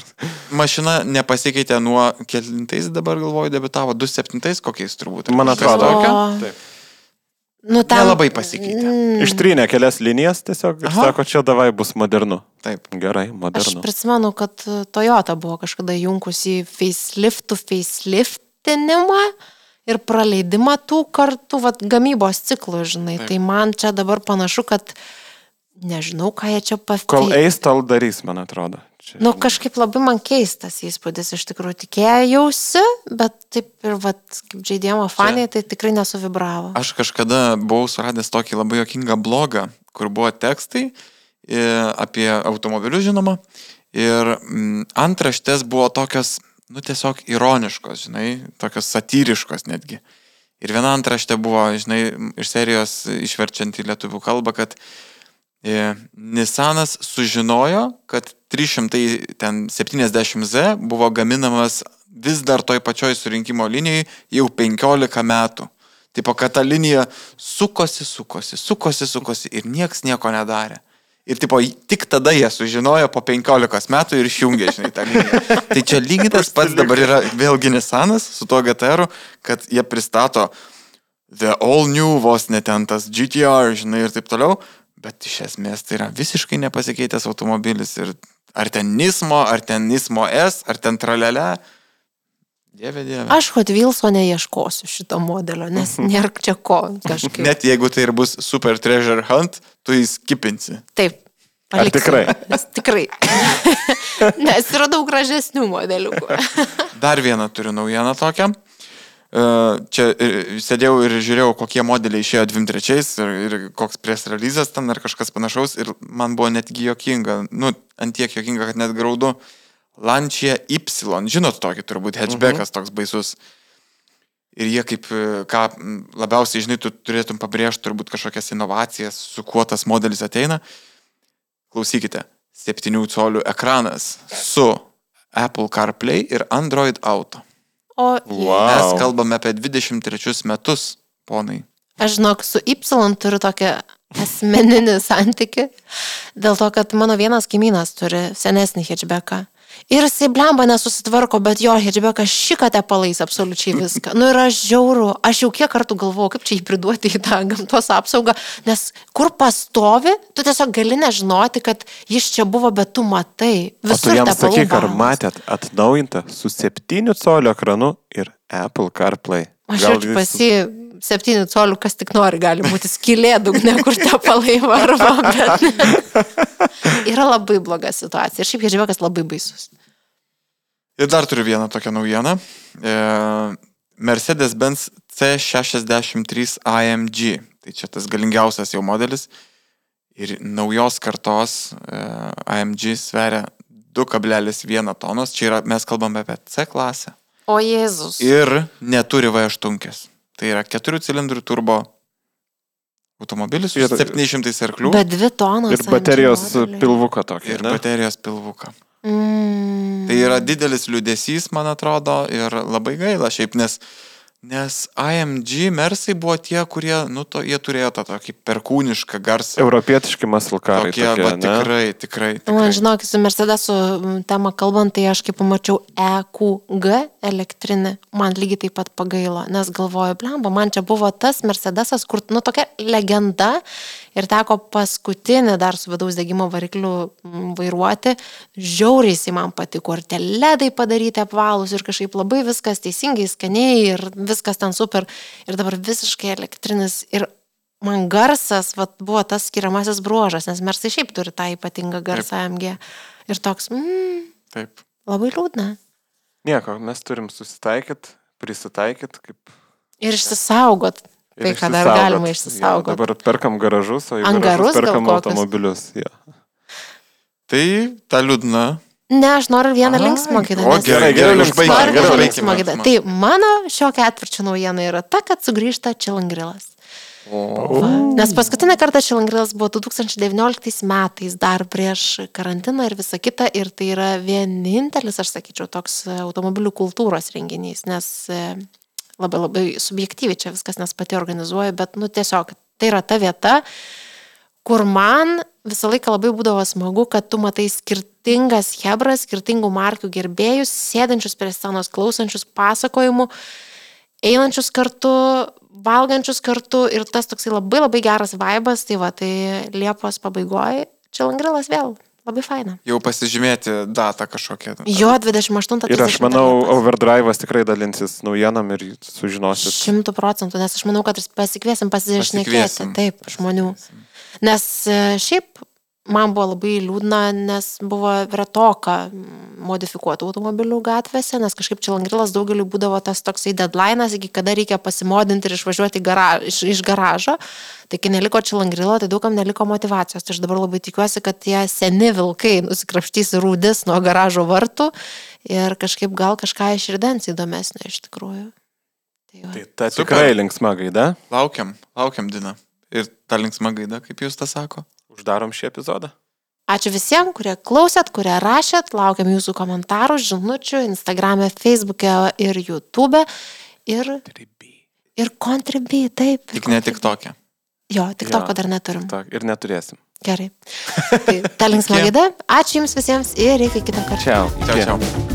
S2: mašina nepasikeitė nuo kelintais dabar galvoju, debitavo 27 kokiais turbūt.
S3: Man atrodo.
S1: O-
S3: Taip.
S1: Nu, ten...
S2: Nelabai pasikeitė.
S1: Mm,
S3: Ištrynė kelias linijas tiesiog ir
S2: Aha.
S3: sako, čia davai bus modernu.
S2: Taip.
S3: Gerai,
S1: Aš
S3: modernu.
S1: prisimenu, kad Toyota buvo kažkada junkusi į faceliftų faceliftinimą ir praleidimą tų kartų vat, gamybos ciklų, žinai.
S2: Taip.
S1: Tai man čia dabar panašu, kad nežinau, ką jie čia
S3: Kol
S1: pafikė.
S3: eis, tol darys, man atrodo. Čia.
S1: Nu, kažkaip labai man keistas įspūdis, iš tikrųjų tikėjausi, bet taip ir, vat, kaip žaidimo faniai, tai tikrai nesuvibravo.
S2: Aš kažkada buvau suradęs tokį labai jokingą blogą, kur buvo tekstai apie automobilius, žinoma. Ir mm, antraštės buvo tokios, nu tiesiog ironiškos, žinai, tokios satyriškos netgi. Ir viena antraštė buvo, žinai, iš serijos išverčiant į lietuvių kalbą, kad e, Nissanas sužinojo, kad 370Z buvo gaminamas vis dar toj pačioj surinkimo linijai jau 15 metų. Tipo, kad ta linija sukosi, sukosi, sukosi, sukosi ir nieks nieko nedarė. Ir tipo, tik tada jie sužinojo po 15 metų ir išjungė, žinai, tą liniją. Tai čia lygiai tas pats dabar yra vėlgi Nissanas su tuo GTR, kad jie pristato The All New vos netent tas GTR, žinai, ir taip toliau. Bet iš esmės tai yra visiškai nepasikeitęs automobilis. Ir ar ten Nismo, ar ten Nismo S, ar ten Tralelė. Dieve, dieve.
S1: Aš Hot Wheelso neieškosiu šito modelio, nes nėra čia ko kažkaip.
S2: Net jeigu tai ir bus Super Treasure Hunt, tu jį skipinsi.
S1: Taip.
S3: Ar
S1: paliksiu.
S3: tikrai?
S1: Nes tikrai. nes yra daug gražesnių modelių.
S2: Dar vieną turiu naujieną tokią. E, Čia ir- sėdėjau ir žiūrėjau, kokie modeliai išėjo 23 ir, ir koks press releasas ten ar kažkas panašaus ir man buvo netgi jokinga, nu, antiek jokinga, kad net graudu. Lancia Y, žinot tokį turbūt hatchbackas toks baisus. Ir jie kaip, e, ką labiausiai, žinai, tu turėtum pabrėžti turbūt kažkokias inovacijas, su kuo tas modelis ateina. Klausykite, 7 colių ekranas su Apple CarPlay ir Android Auto.
S1: O
S3: Wow.
S2: Mes kalbame apie 23 metus, ponai.
S1: Aš žinok, su Y turiu tokią asmeninį santyki, dėl to, kad mano vienas kaimynas turi senesnį hatchbacką. Ir jisai blemba nesusitvarko, bet jo hatchbackas šikate palais absoliučiai viską. Nu ir aš žiauru, aš jau kiek kartų galvoju, kaip čia jį priduoti į tą gamtos apsaugą, nes kur pastovi, tu tiesiog gali nežinoti, kad jis čia buvo, bet tu matai.
S3: O tu
S1: Visur
S3: jam sakyk, ar matėt atnaujintą su 7 colio ekranu ir Apple CarPlay.
S1: Aš jaučiu pas jį 7 colių, kas tik nori, gali būti skilė dugne, kur te palai varva, bet yra labai bloga situacija. Ir šiaip Hedžiakas labai baisus.
S2: Ir dar turiu vieną tokią naujieną. E, Mercedes-Benz C63 AMG. Tai čia tas galingiausias jau modelis. Ir naujos kartos e, AMG sveria 2,1 tonos. Čia yra, mes kalbame apie C klasę.
S1: O Jėzus.
S2: Ir neturi V8. Tai yra 4 cilindrų turbo automobilis su
S3: Ir-
S2: 700 arklių
S1: Bet dvi tonos.
S3: Ir baterijos pilvuką tokį.
S2: ir
S3: ne?
S2: baterijos pilvuką.
S1: Mm.
S2: Tai yra didelis liūdėsys, man atrodo, ir labai gaila šiaip, nes, nes AMG mersai buvo tie, kurie, nu, to, jie turėjo tą tokį perkūnišką garsą.
S3: Europietiški maslkarai.
S2: Tokie,
S3: tokie,
S2: va,
S3: ne?
S2: tikrai, tikrai. tikrai.
S1: Man žinok, su Mercedesu tema kalbant, tai aš kai pamačiau EQG elektrinį, man lygiai taip pat pagailo, nes galvoju, blemba, man čia buvo tas Mercedesas, kur, nu, tokia legenda ir teko paskutinį dar su vidaus degimo varikliu vairuoti, žiauriai jisai man patiko, ir tie ledai padaryti apvalus ir kažkaip labai viskas teisingai, skaniai ir viskas ten super ir dabar visiškai elektrinis ir man garsas vat, buvo tas skiriamasis bruožas, nes mersai šiaip turi tą ypatingą garsą AMG. Ir toks, mm,
S2: Taip.
S1: labai liūdna.
S3: Nieko, mes turim susitaikyti, prisitaikyti, kaip...
S1: Ir išsisaugot.
S3: ir
S1: Tai, ką dar galima
S3: Jo,
S1: išsisaugot.
S3: dabar perkam garažus, o
S1: gal
S3: perkam automobilius. Jo.
S2: Tai ta liūdna
S1: Ne, aš noriu vieną linksmą gaidą.
S2: O gerai,
S3: gerai,
S2: užbaigime.
S3: Gerai,
S1: linksmą gaidą. Tai mano šio ketvirčio naujiena yra ta, kad sugrįžta Čilangrilas. Va. Nes paskutinį kartą Šilangrilas buvo 2019 metais, dar prieš karantiną ir visą kitą. Ir tai yra vienintelis, aš sakyčiau, toks e, automobilių kultūros renginys, nes e, labai labai subjektyviai čia viskas, nes pati organizuoju, bet, nu, tiesiog tai yra ta vieta, kur man visą laiką labai būdavo smagu, kad tu matai skirtingas hebras, skirtingų markių gerbėjus, sėdančius prie scenos, klausančius pasakojimų, einančius kartu, valgančius kartu ir tas toksai labai labai geras vaibas, tai va, tai Liepos pabaigoje čia Langrilas vėl, labai faina.
S2: Jau pasižymėti datą kažkokią.
S1: Jo 28.
S3: Ir aš manau, Overdrive'as tikrai dalinsis naujienom ir sužinosit.
S1: Šimtų procentų, nes aš manau, kad pasikviesim
S2: Pasikviesim.
S1: taip, žmonių. Nes e, šiaip man buvo labai liūdna, nes buvo retoka modifikuotų automobilių gatvėse, nes kažkaip čia Langrilas daugeliu būdavo tas toksai deadline'as, iki kada reikia pasimodinti ir išvažiuoti gara, iš, iš garažo. Tai kai neliko čia Langrilo, tai daugam neliko motivacijos. Tai aš dabar labai tikiuosi, kad tie seni vilkai nusikrapštys rūdis nuo garažo vartų ir kažkaip gal kažką iširdens įdomesnio iš tikrųjų. Tai va.
S3: Tai ta tikrai linksma gaida.
S2: Laukiam, laukiam Dina. Ir ta linksma gaida, kaip jūs tą sako.
S3: Uždarom šį epizodą.
S1: Ačiū visiems, kurie klausėt, kurie rašėt, laukiam jūsų komentarų, žinučių, Instagram'e, Facebook'e ir YouTube'e. Ir, ir Contribui, taip.
S2: Tik ne tik tokia.
S1: Jo, tik
S3: Jo.
S1: to, dar neturim.
S3: Ta, ir neturėsim.
S1: Gerai. Tai ta linksma gaida. Ačiū Jums visiems ir iki kito karto.
S3: Iki.
S2: čiau.